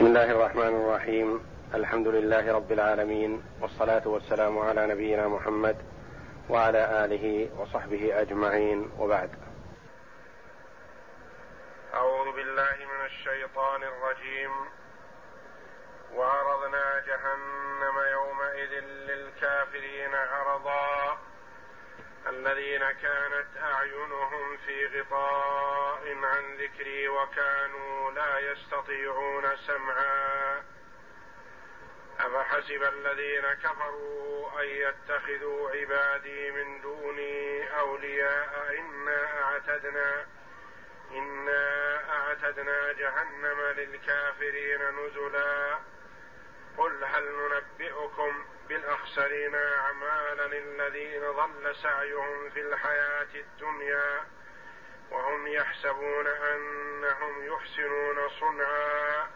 بسم الله الرحمن الرحيم. الحمد لله رب العالمين والصلاة والسلام على نبينا محمد وعلى آله وصحبه أجمعين. وبعد. أعوذ بالله من الشيطان الرجيم. وعرضنا جهنم يومئذ للكافرين عرضا الذين كانت أعينهم في غطاء عن ذكري وكانوا لا يستطيعون سمعا. أفحسب الذين كفروا أن يتخذوا عبادي من دوني أولياء إنا أعتدنا إنا أعتدنا جهنم للكافرين نزلا. قل هل ننبئكم بالأخسرين أعمالا الذين ضل سعيهم في الحياة الدنيا وهم يحسبون أنهم يحسنون صنعا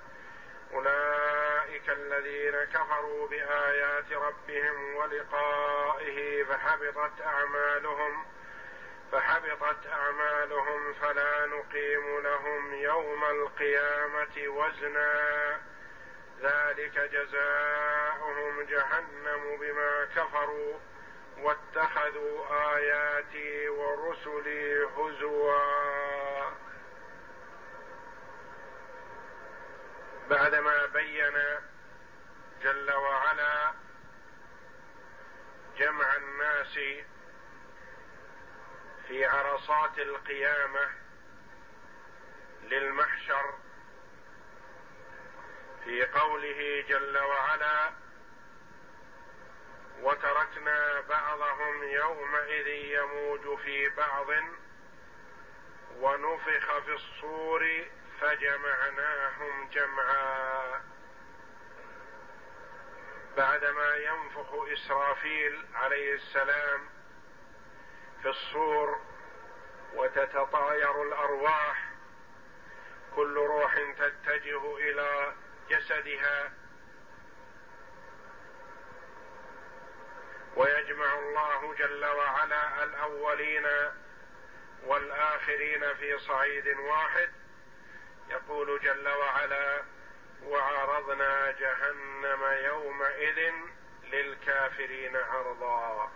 أولئك الذين كفروا بآيات ربهم ولقائه فحبطت أعمالهم فحبطت أعمالهم فلا نقيم لهم يوم القيامة وزنا ذلك جزاؤهم جهنم بما كفروا واتخذوا آياتي ورسلي هزوا. بعدما بين جل وعلا جمع الناس في عرصات القيامة للمحشر في قوله جل وعلا وتركنا بعضهم يومئذ يموج في بعض ونفخ في الصور فجمعناهم جمعا. بعدما ينفخ إسرافيل عليه السلام في الصور وتتطاير الأرواح كل روح تتجه إلى جسدها ويجمع الله جل وعلا الأولين والآخرين في صعيد واحد. يقول جل وعلا وعرضنا جهنم يومئذ للكافرين عرضا.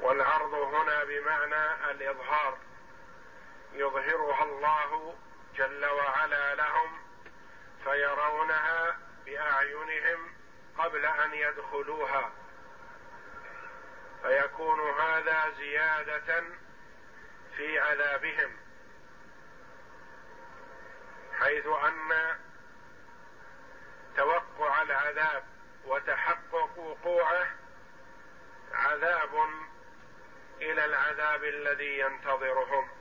والعرض هنا بمعنى الإظهار. يظهرها الله جل وعلا لهم فيرونها بأعينهم قبل أن يدخلوها. فيكون هذا زيادة في عذابهم. حيث أن توقع العذاب وتحقق وقوعه عذاب إلى العذاب الذي ينتظرهم.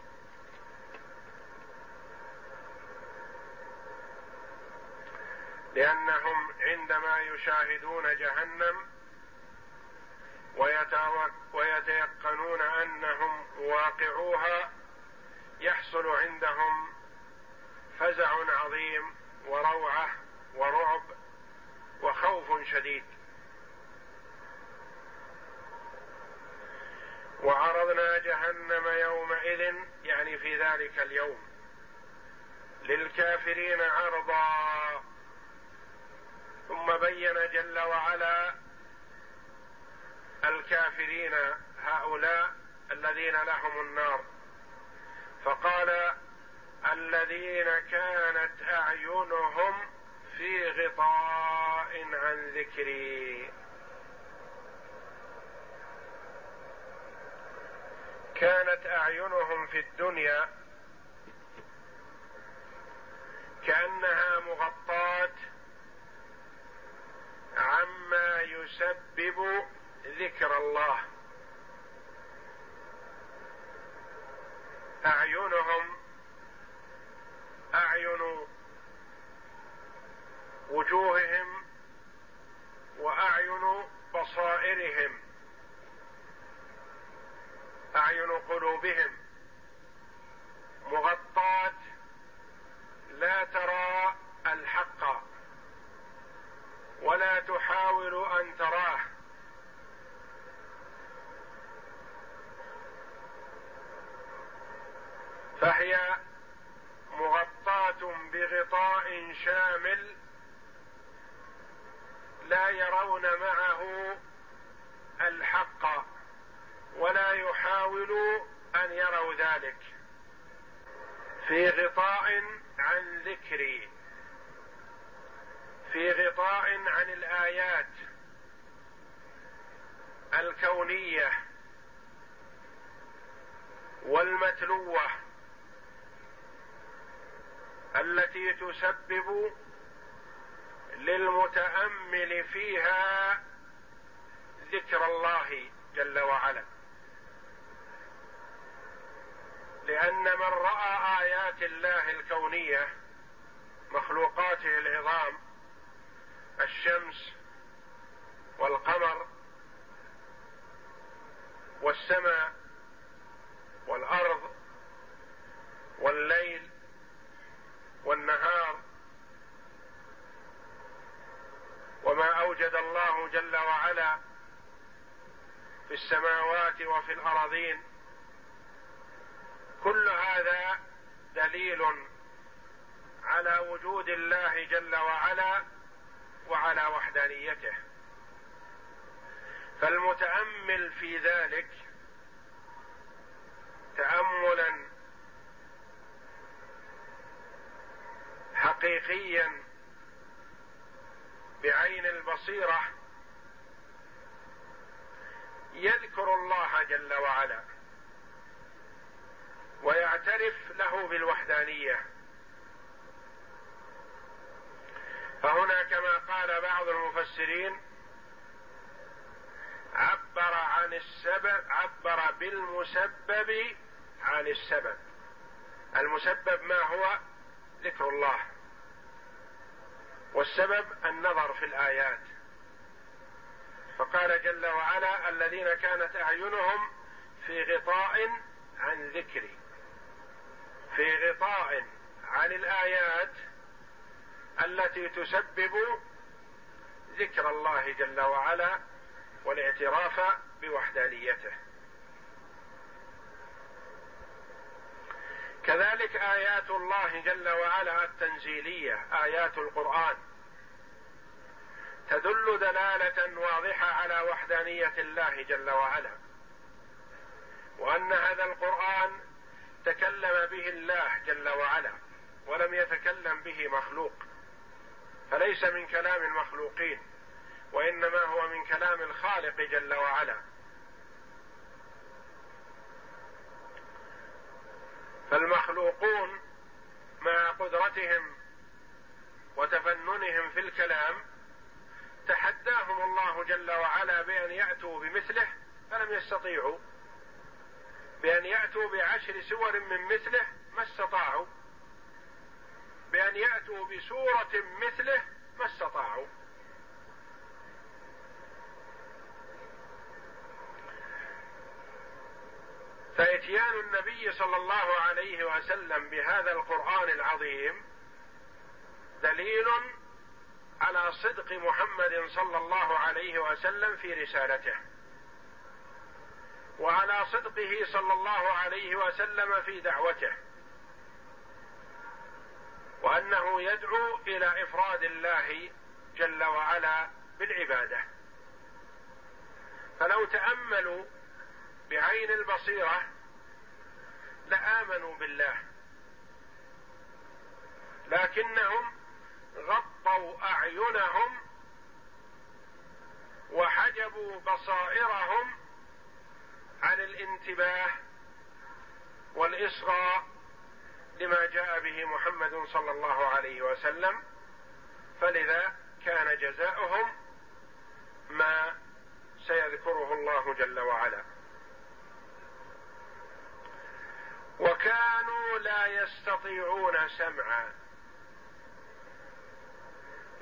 لأنهم عندما يشاهدون جهنم ويتيقنون أنهم واقعوها يحصل عندهم فزع عظيم وروعة ورعب وخوف شديد. وعرضنا جهنم يومئذ يعني في ذلك اليوم للكافرين عرضا. ثم بين جل وعلا الكافرين هؤلاء الذين لهم النار. فقال الذين كانت أعينهم في غطاء عن ذكري. كانت أعينهم في الدنيا كأنها مغطاة عما يسبب ذكر الله. أعينهم أعين وجوههم وأعين بصائرهم. أعين قلوبهم مغطاة لا ترى ولا تحاول أن تراه. فهي مغطاة غطاء شامل لا يرون معه الحق ولا يحاولوا أن يروا ذلك. في غطاء عن ذكري. في غطاء عن الآيات الكونية والمتلوة التي تسبب للمتأمل فيها ذكر الله جل وعلا. لأن من رأى آيات الله الكونية مخلوقاته العظام الشمس والقمر والسماء والأرض والليل والنهار وما أوجد الله جل وعلا في السماوات وفي الارضين كل هذا دليل على وجود الله جل وعلا وعلى وحدانيته. فالمتأمل في ذلك تاملا حقيقيا بعين البصيرة يذكر الله جل وعلا ويعترف له بالوحدانية. فهنا كما قال بعض المفسرين عبر عن السبب عبر بالمسبب عن السبب. المسبب ما هو؟ ذكر الله. والسبب النظر في الآيات. فقال جل وعلا الذين كانت أعينهم في غطاء عن ذكري. في غطاء عن الآيات التي تسبب ذكر الله جل وعلا والاعتراف بوحدانيته. كذلك آيات الله جل وعلا التنزيلية آيات القرآن تدل دلالة واضحة على وحدانية الله جل وعلا وأن هذا القرآن تكلم به الله جل وعلا ولم يتكلم به مخلوق. فليس من كلام المخلوقين وإنما هو من كلام الخالق جل وعلا. فالمخلوقون مع قدرتهم وتفننهم في الكلام تحداهم الله جل وعلا بأن يأتوا بمثله فلم يستطيعوا بأن يأتوا بعشر سور من مثله ما استطاعوا. بأن يأتوا بسورة مثله ما استطاعوا. فإتيان النبي صلى الله عليه وسلم بهذا القرآن العظيم دليل على صدق محمد صلى الله عليه وسلم في رسالته وعلى صدقه صلى الله عليه وسلم في دعوته. وأنه يدعو إلى إفراد الله جل وعلا بالعبادة. فلو تأملوا بعين البصيرة لآمنوا بالله. لكنهم غطوا أعينهم وحجبوا بصائرهم عن الانتباه والإصغاء لما جاء به محمد صلى الله عليه وسلم فلذا كان جزاؤهم ما سيذكره الله جل وعلا. وكانوا لا يستطيعون سمعا.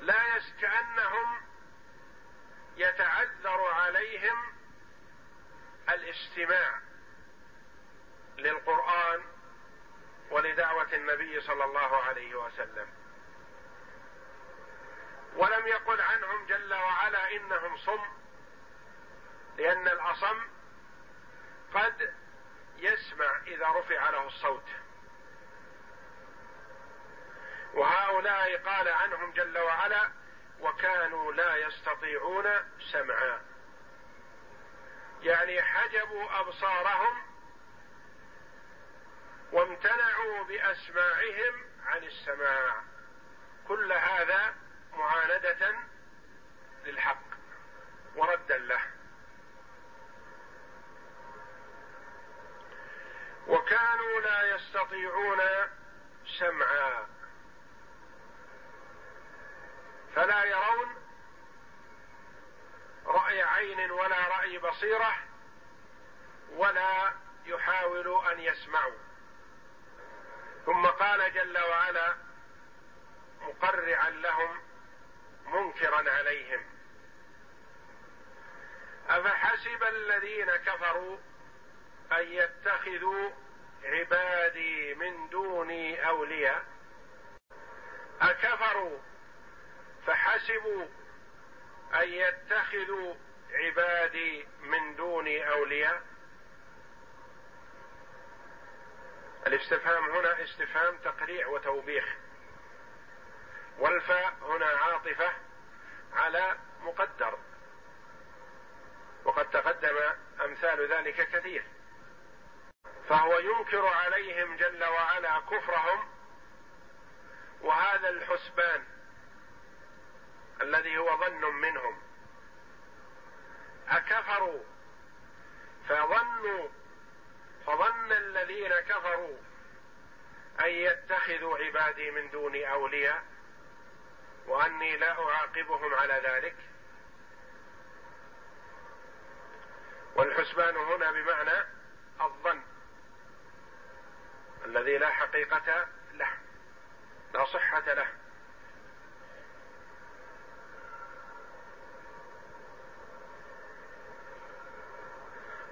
لا يس كأنهم يتعذر عليهم الاستماع للقرآن ولدعوة النبي صلى الله عليه وسلم. ولم يقل عنهم جل وعلا إنهم صم لأن الأصم قد يسمع إذا رفع له الصوت. وهؤلاء هؤلاء قال عنهم جل وعلا وكانوا لا يستطيعون سمعا. يعني حجبوا أبصارهم وامتنعوا بأسماعهم عن السماع. كل هذا معاندة للحق وردا له. وكانوا لا يستطيعون سمعا. فلا يرون رأي عين ولا رأي بصيرة ولا يحاولوا أن يسمعوا. ثم قال جل وعلا مقرعا لهم منكرا عليهم. أفحسب الذين كفروا أن يتخذوا عبادي من دوني أولياء؟ أكفروا فحسبوا أن يتخذوا عبادي من دوني أولياء؟ الاستفهام هنا استفهام تقريع وتوبيخ. والفاء هنا عاطفة على مقدر. وقد تقدم أمثال ذلك كثير. فهو ينكر عليهم جل وعلا كفرهم وهذا الحسبان الذي هو ظن منهم. أكفروا فظنوا فظن الذين كفروا أن يتخذوا عبادي من دوني أولياء وأني لا أعاقبهم على ذلك. والحسبان هنا بمعنى الظن الذي لا حقيقة له لا صحة له.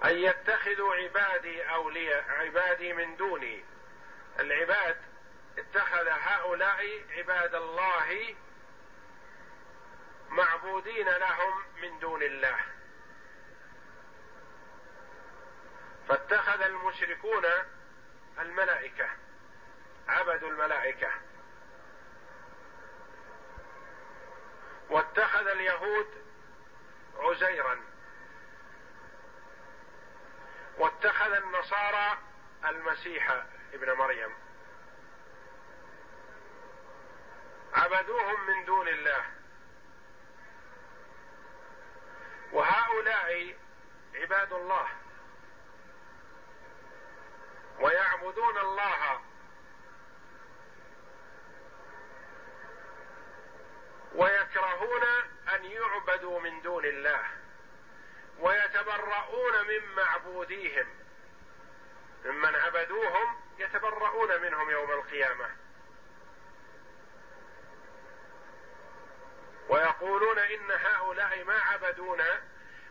أن يتخذوا عبادي أولياء عبادي من دوني. العباد اتخذ هؤلاء عباد الله معبودين لهم من دون الله. فاتخذ المشركون الملائكة عبدوا الملائكة. واتخذ اليهود عزيرا. واتخذ النصارى المسيح ابن مريم. عبدوهم من دون الله. وهؤلاء عباد الله. ويعبدون الله. ويكرهون أن يعبدوا من دون الله. ويتبرؤون من معبوديهم. ممن عبدوهم يتبرؤون منهم يوم القيامة. ويقولون إن هؤلاء ما عبدونا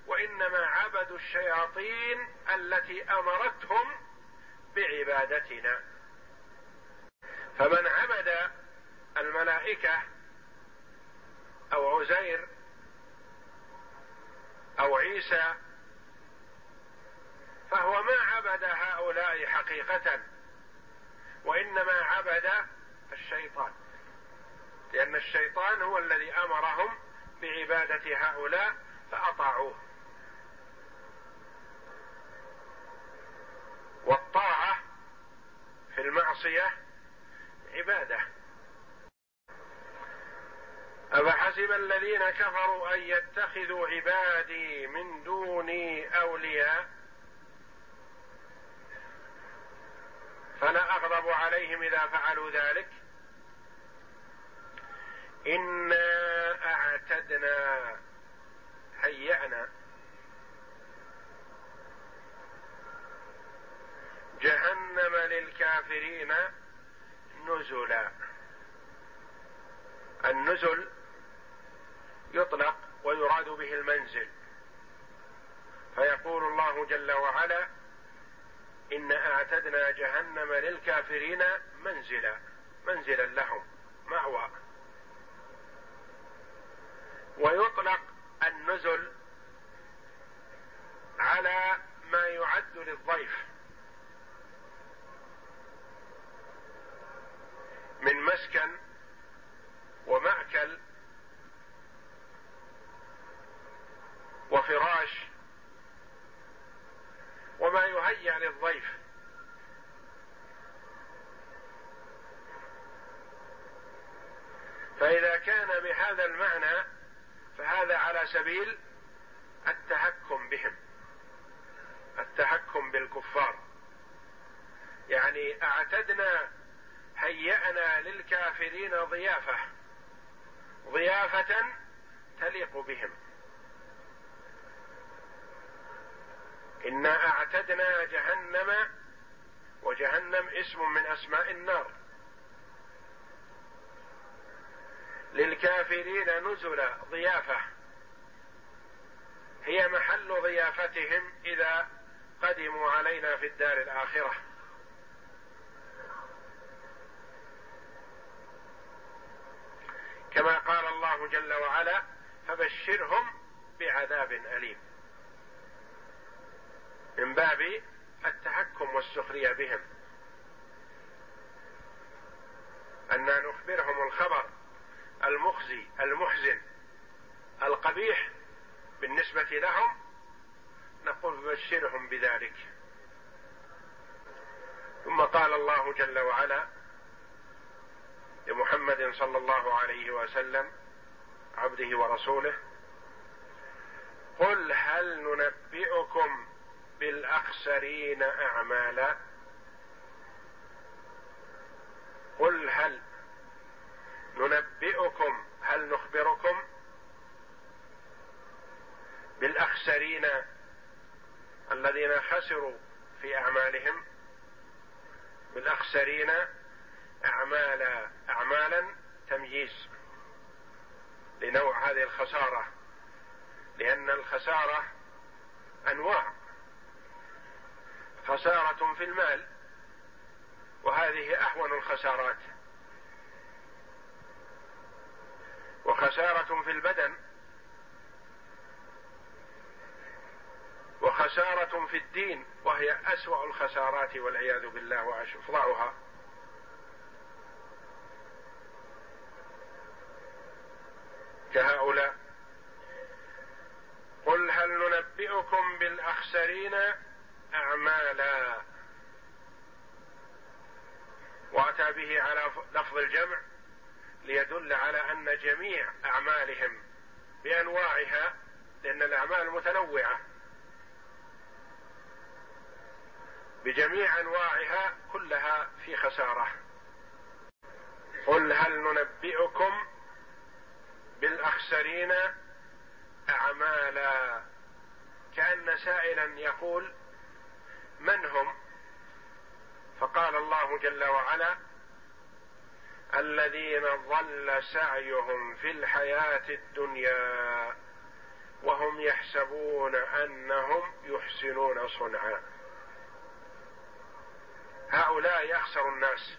وإنما عبدوا الشياطين التي أمرتهم بعبادتنا. فمن عبد الملائكة أو عزير أو عيسى فهو ما عبد هؤلاء حقيقة وإنما عبد الشيطان. لأن الشيطان هو الذي أمرهم بعبادة هؤلاء فأطاعوه. والطاعة في المعصية عبادة. أفحسب الذين كفروا أن يتخذوا عبادي من دوني أولياء؟ فلا أغضب عليهم إذا فعلوا ذلك. إنا أعتدنا هيأنا جهنم للكافرين نزلا. النزل يطلق ويراد به المنزل. فيقول الله جل وعلا إن أعتدنا جهنم للكافرين منزلا منزلا لهم مأوى. ويطلق النزل على ما يعد للضيف. من مسكن وفراش وما يهيأ للضيف. فإذا كان بهذا المعنى فهذا على سبيل التحكم بهم التحكم بالكفار. يعني أعتدنا هيأنا للكافرين ضيافة ضيافة تليق بهم. إنا أعتدنا جهنم وجهنم اسم من أسماء النار. للكافرين نزل ضيافة. هي محل ضيافتهم إذا قدموا علينا في الدار الآخرة. كما قال الله جل وعلا فبشرهم بعذاب أليم. من باب التحكم والسخرية بهم. أن نخبرهم الخبر المخزي المحزن القبيح بالنسبة لهم نقول بشرهم بذلك. ثم قال الله جل وعلا لمحمد صلى الله عليه وسلم عبده ورسوله قل هل ننبئكم بالأخسرين أعمالا. قل هل ننبئكم؟ هل نخبركم؟ بالأخسرين الذين خسروا في أعمالهم. بالأخسرين اعمالا أعمالا تمييز لنوع هذه الخسارة. لأن الخسارة أنواع. خسارة في المال. وهذه أهون الخسارات. وخسارة في البدن. وخسارة في الدين. وهي أسوأ الخسارات والعياذ بالله وأفظعها كهؤلاء. قل هل ننبئكم بالأخسرين أعمالا وأتى به على لفظ الجمع ليدل على أن جميع أعمالهم بأنواعها لأن الأعمال متنوعة. بجميع أنواعها كلها في خسارة. قل هل ننبئكم بالأخسرين أعمالا؟ كأن سائلا يقول من هم؟ فقال الله جل وعلا الذين ضل سعيهم في الحياة الدنيا وهم يحسبون أنهم يحسنون صنعا. هؤلاء أخسر الناس.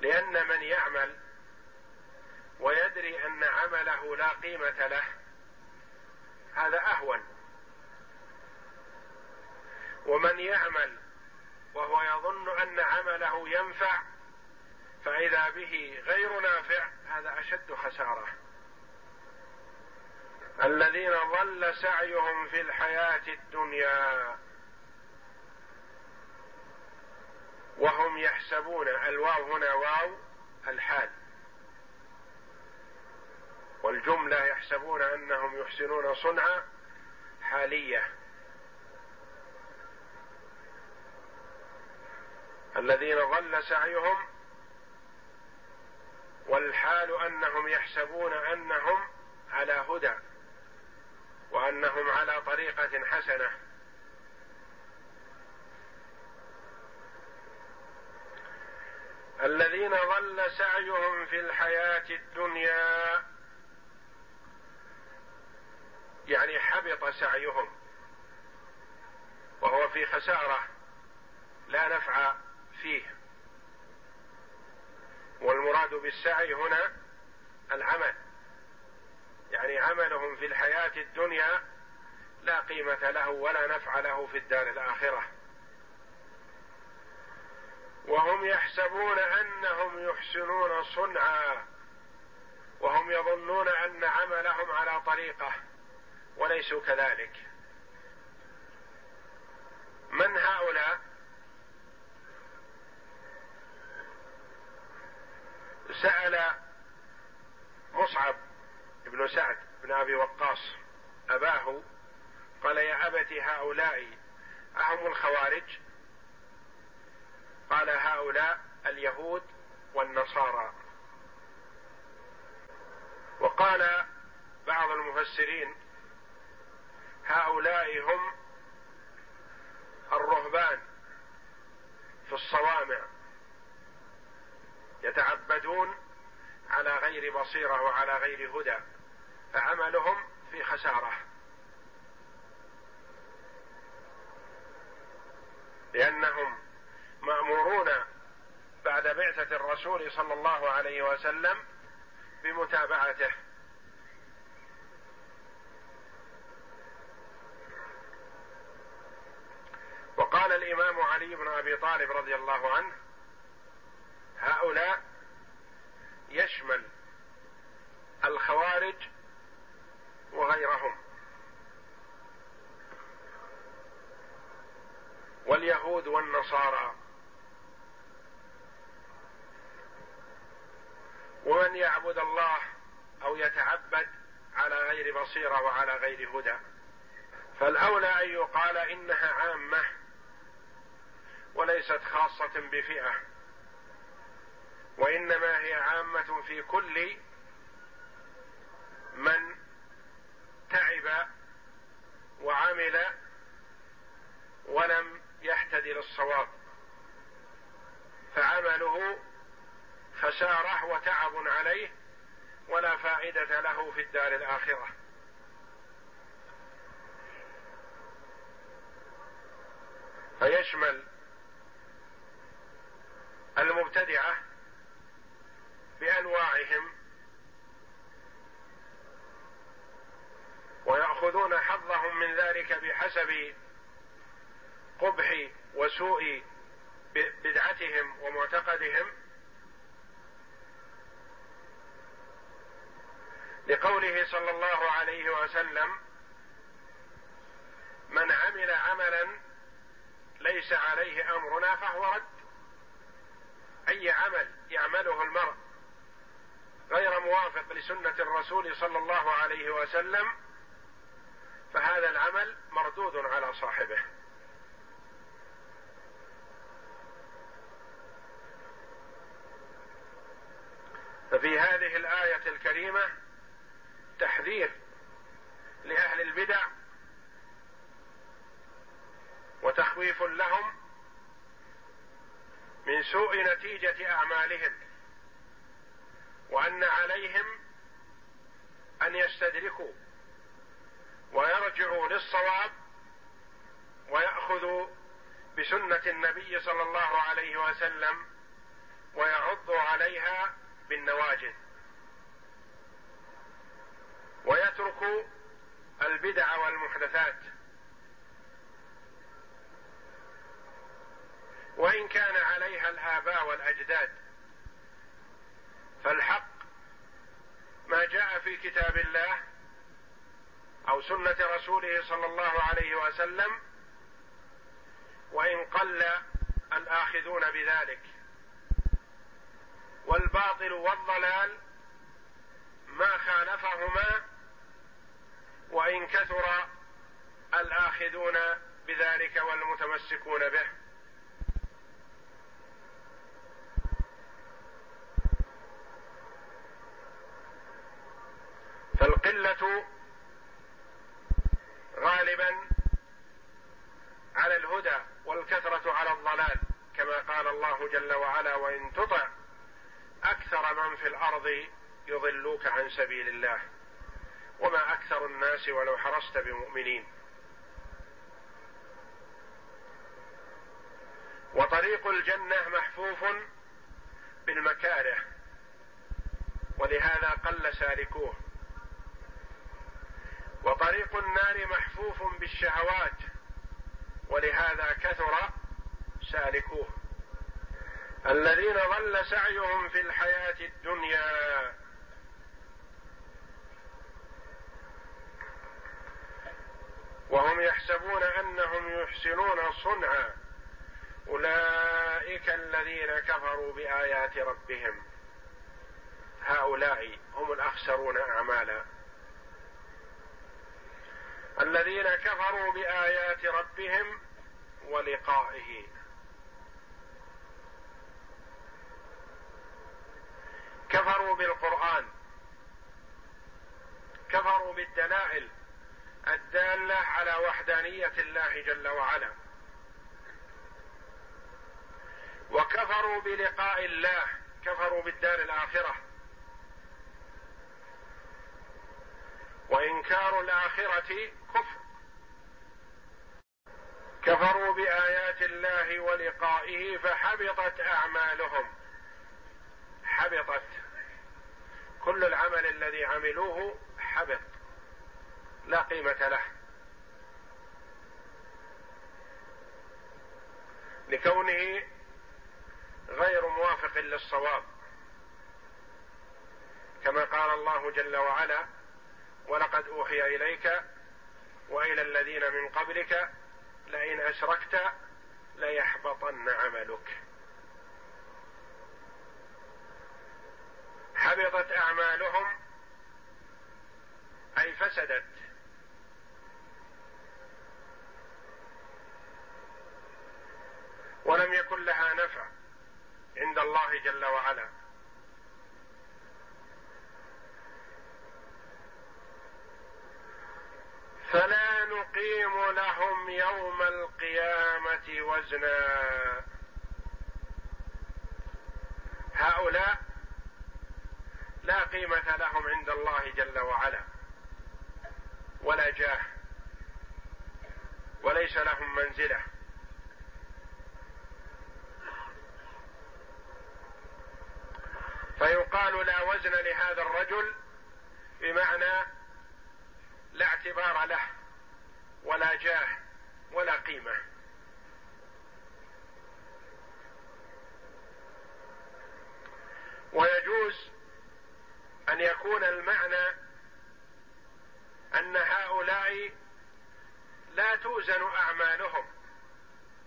لأن من يعمل ويدري أن عمله لا قيمة له هذا أهون. ومن يعمل وهو يظن أن عمله ينفع فإذا به غير نافع هذا أشد خسارة. الذين ضل سعيهم في الحياة الدنيا وهم يحسبون الواو هنا واو الحال. والجملة يحسبون أنهم يحسنون صنعا حالية. الذين ضل سعيهم والحال أنهم يحسبون أنهم على هدى وأنهم على طريقة حسنة. الذين ضل سعيهم في الحياة الدنيا يعني حبط سعيهم وهو في خسارة لا نفع فيه. والمراد بالسعي هنا العمل. يعني عملهم في الحياة الدنيا لا قيمة له ولا نفع له في الدار الآخرة. وهم يحسبون أنهم يحسنون صنعا وهم يظنون أن عملهم على طريقة وليسوا كذلك. من هؤلاء؟ سأل مصعب بن سعد بن أبي وقاص أباه قال يا أبت هؤلاء أهم الخوارج؟ قال هؤلاء اليهود والنصارى. وقال بعض المفسرين هؤلاء هم الرهبان في الصوامع. يتعبدون على غير بصيرة وعلى غير هدى فعملهم في خسارة. لأنهم مأمورون بعد بعثة الرسول صلى الله عليه وسلم بمتابعته. وقال الإمام علي بن أبي طالب رضي الله عنه هؤلاء يشمل الخوارج وغيرهم. واليهود والنصارى. ومن يعبد الله أو يتعبد على غير بصيرة وعلى غير هدى. فالأولى أن يقال إنها عامة وليست خاصة بفئة. وإنما هي عامة في كل من تعب وعمل ولم يهتدي للصواب. فعمله خسارة وتعب عليه ولا فائدة له في الدار الآخرة. فيشمل المبتدعة بأنواعهم ويأخذون حظهم من ذلك بحسب قبح وسوء بدعتهم ومعتقدهم لقوله صلى الله عليه وسلم من عمل عملا ليس عليه أمرنا فهو رد أي عمل يعمله المرء غير موافق لسنة الرسول صلى الله عليه وسلم فهذا العمل مردود على صاحبه. ففي هذه الآية الكريمة تحذير لأهل البدع وتخويف لهم من سوء نتيجة أعمالهم. وأن عليهم أن يستدركوا ويرجعوا للصواب ويأخذوا بسنة النبي صلى الله عليه وسلم ويعضوا عليها بالنواجذ. ويتركوا البدع والمحدثات. وإن كان عليها الآباء والأجداد. فالحق ما جاء في كتاب الله أو سنة رسوله صلى الله عليه وسلم وإن قل الآخذون بذلك. والباطل والضلال ما خالفهما وإن كثر الآخذون بذلك والمتمسكون به. فالقله غالبا على الهدى والكثرة على الضلال كما قال الله جل وعلا وإن تطع أكثر من في الأرض يضلوك عن سبيل الله وما أكثر الناس ولو حرصت بمؤمنين. وطريق الجنة محفوف بالمكاره ولهذا قل سالكوه. وطريق النار محفوف بالشهوات ولهذا كثر سالكوه. الذين ضل سعيهم في الحياة الدنيا. وهم يحسبون أنهم يحسنون صنعا. أولئك الذين كفروا بآيات ربهم. هؤلاء هم الأخسرون أعمالا. الذين كفروا بآيات ربهم ولقائه. كفروا بالقرآن. كفروا بالدلائل الدالة على وحدانية الله جل وعلا. وكفروا بلقاء الله. كفروا بالدار الآخرة. وإنكار الآخرة كفر. كفروا بآيات الله ولقائه فحبطت أعمالهم. حبطت. كل العمل الذي عملوه حبط. لا قيمة له. لكونه غير موافق للصواب. كما قال الله جل وعلا ولقد أوحي إليك وإلى الذين من قبلك لئن أشركت ليحبطن عملك. حبطت أعمالهم أي فسدت. ولم يكن لها نفع عند الله جل وعلا فلا نقيم لهم يوم القيامة وزنا. هؤلاء لا قيمة لهم عند الله جل وعلا ولا جاه وليس لهم منزلة. فيقال لا وزن لهذا الرجل بمعنى لا اعتبار له ولا جاه. ولا قيمة. ويجوز أن يكون المعنى أن هؤلاء لا توزن أعمالهم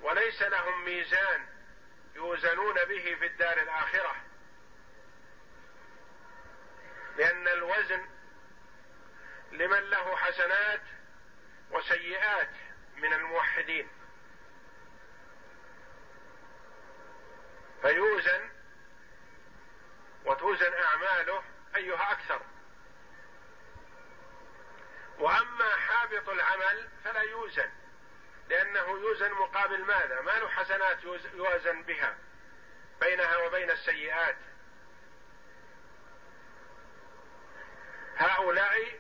وليس لهم ميزان يوزنون به في الدار الآخرة. لأن الوزن لمن له حسنات وسيئات. من الموحدين. فيوزن وتوزن أعماله أيها أكثر. وأما حابط العمل فلا يوزن لأنه يوزن مقابل ماذا؟ ما له حسنات يوازن بها بينها وبين السيئات. هؤلاء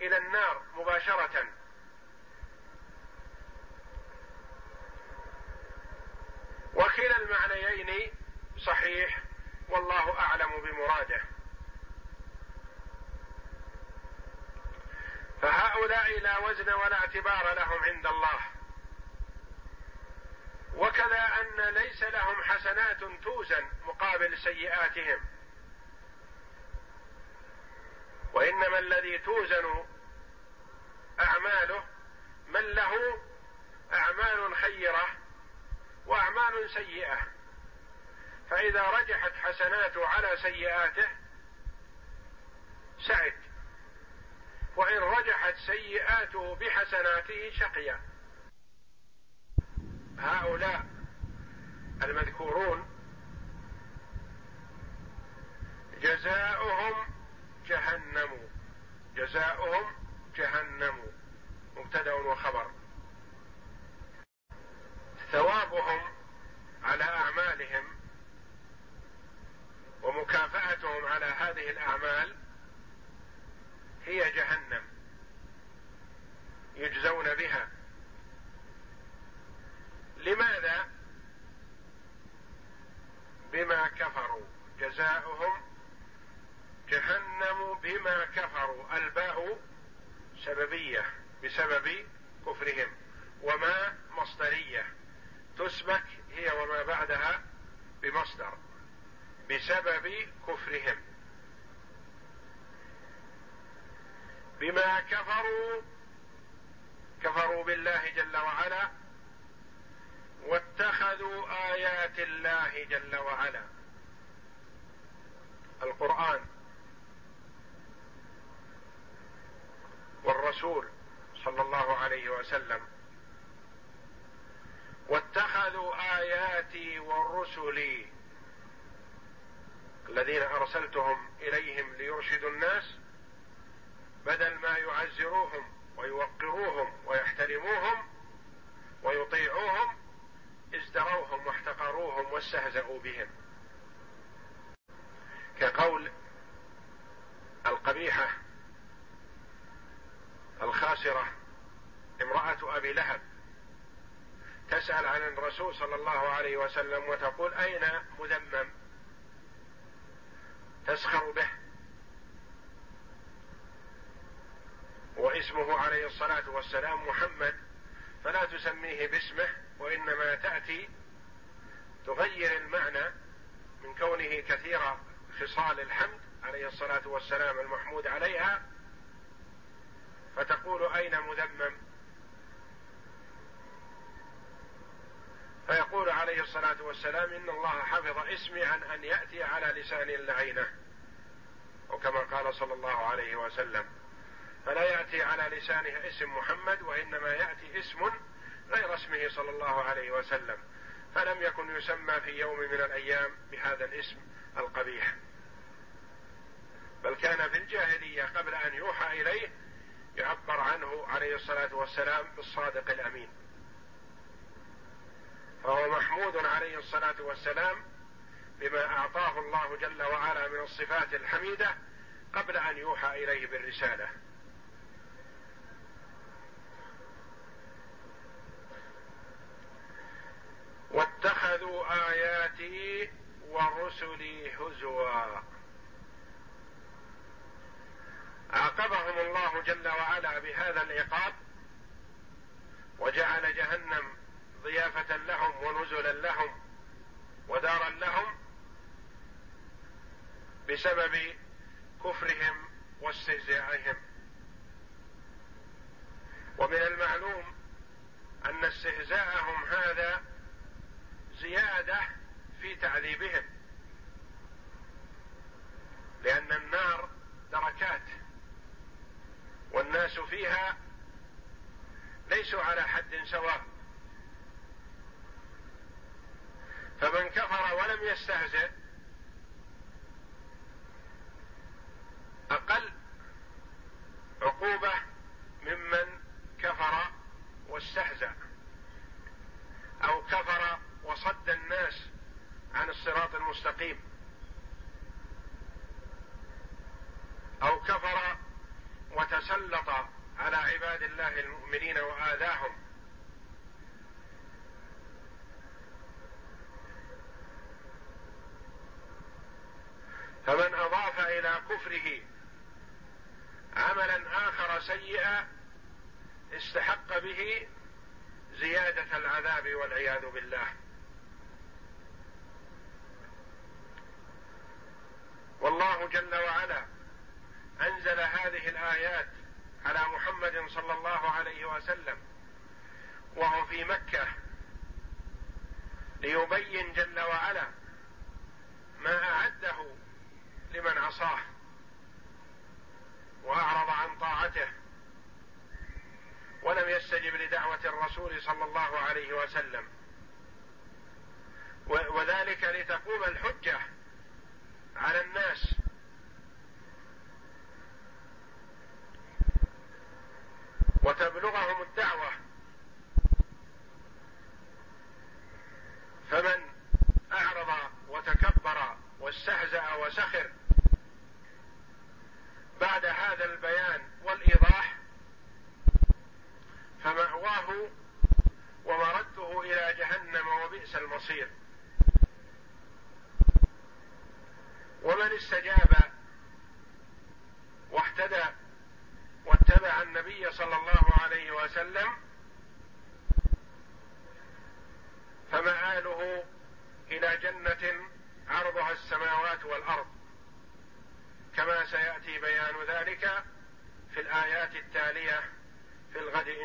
إلى النار مباشرة. وكلا المعنيين صحيح والله أعلم بمراده. فهؤلاء لا وزن ولا اعتبار لهم عند الله. وكذا أن ليس لهم حسنات توزن مقابل سيئاتهم. وإنما الذي توزن أعماله من له أعمال خيرة وأعمال سيئة. فإذا رجحت حسناته على سيئاته سعد وإن رجحت سيئاته بحسناته شقي هؤلاء المذكورون جزاؤهم جهنم. جزاؤهم جهنم. مبتدأ وخبر. ثوابهم على أعمالهم ومكافأتهم على هذه الأعمال هي جهنم يجزون بها. لماذا؟ بما كفروا. جزاؤهم جهنم بما كفروا. الباء سببية بسبب كفرهم وما مصدرية. تسبك هي وما بعدها بمصدر بسبب كفرهم. بما كفروا كفروا بالله جل وعلا واتخذوا آيات الله جل وعلا. القرآن والرسول صلى الله عليه وسلم واتخذوا آياتي ورسلي الذين أرسلتهم إليهم ليرشدوا الناس بدل ما يعزروهم ويوقروهم ويحترموهم ويطيعوهم ازدروهم واحتقروهم واستهزأوا بهم. كقول القبيحة الخاسرة امرأة أبي لهب تسأل عن الرسول صلى الله عليه وسلم وتقول أين مذمم؟ تسخر به. واسمه عليه الصلاة والسلام محمد فلا تسميه باسمه وإنما تأتي تغير المعنى من كونه كثير خصال الحمد عليه الصلاة والسلام المحمود عليها فتقول أين مذمم؟ فيقول عليه الصلاة والسلام إن الله حفظ اسمي عن أن يأتي على لسان اللعينة. وكما قال صلى الله عليه وسلم فلا يأتي على لسانه اسم محمد وإنما يأتي اسم غير اسمه صلى الله عليه وسلم. فلم يكن يسمى في يوم من الأيام بهذا الاسم القبيح. بل كان في الجاهلية قبل أن يوحى إليه يعبر عنه عليه الصلاة والسلام بالصادق الأمين. فهو محمود عليه الصلاة والسلام بما أعطاه الله جل وعلا من الصفات الحميدة قبل أن يوحى إليه بالرسالة. واتخذوا آياتي ورسلي هزوا. عاقبهم الله جل وعلا بهذا العقاب وجعل جهنم ضيافة لهم ونزلا لهم ودارا لهم بسبب كفرهم واستهزائهم. ومن المعلوم أن استهزاءهم هذا زيادة في تعذيبهم لأن النار دركات والناس فيها ليسوا على حد سواء. فمن كفر ولم يستهزئ أقل عقوبة ممن كفر واستهزأ أو كفر وصد الناس عن الصراط المستقيم أو كفر وتسلط على عباد الله المؤمنين وآذاهم به زيادة العذاب والعياذ بالله. والله جل وعلا أنزل هذه الآيات على محمد صلى الله عليه وسلم وهو في مكة ليبين جل وعلا ما أعده لمن عصاه وأعرض عن طاعته ولم يستجب لدعوة الرسول صلى الله عليه وسلم. وذلك لتقوم الحجة على الناس وتبلغهم الدعوه فمن اعرض وتكبر واستهزا وسخر بعد هذا البيان والايضاح فماواه ومرده إلى جهنم وبئس المصير ومن استجاب واهتدى واتبع النبي صلى الله عليه وسلم فمآله إلى جنة عرضها السماوات والأرض كما سيأتي بيان ذلك في الآيات التالية في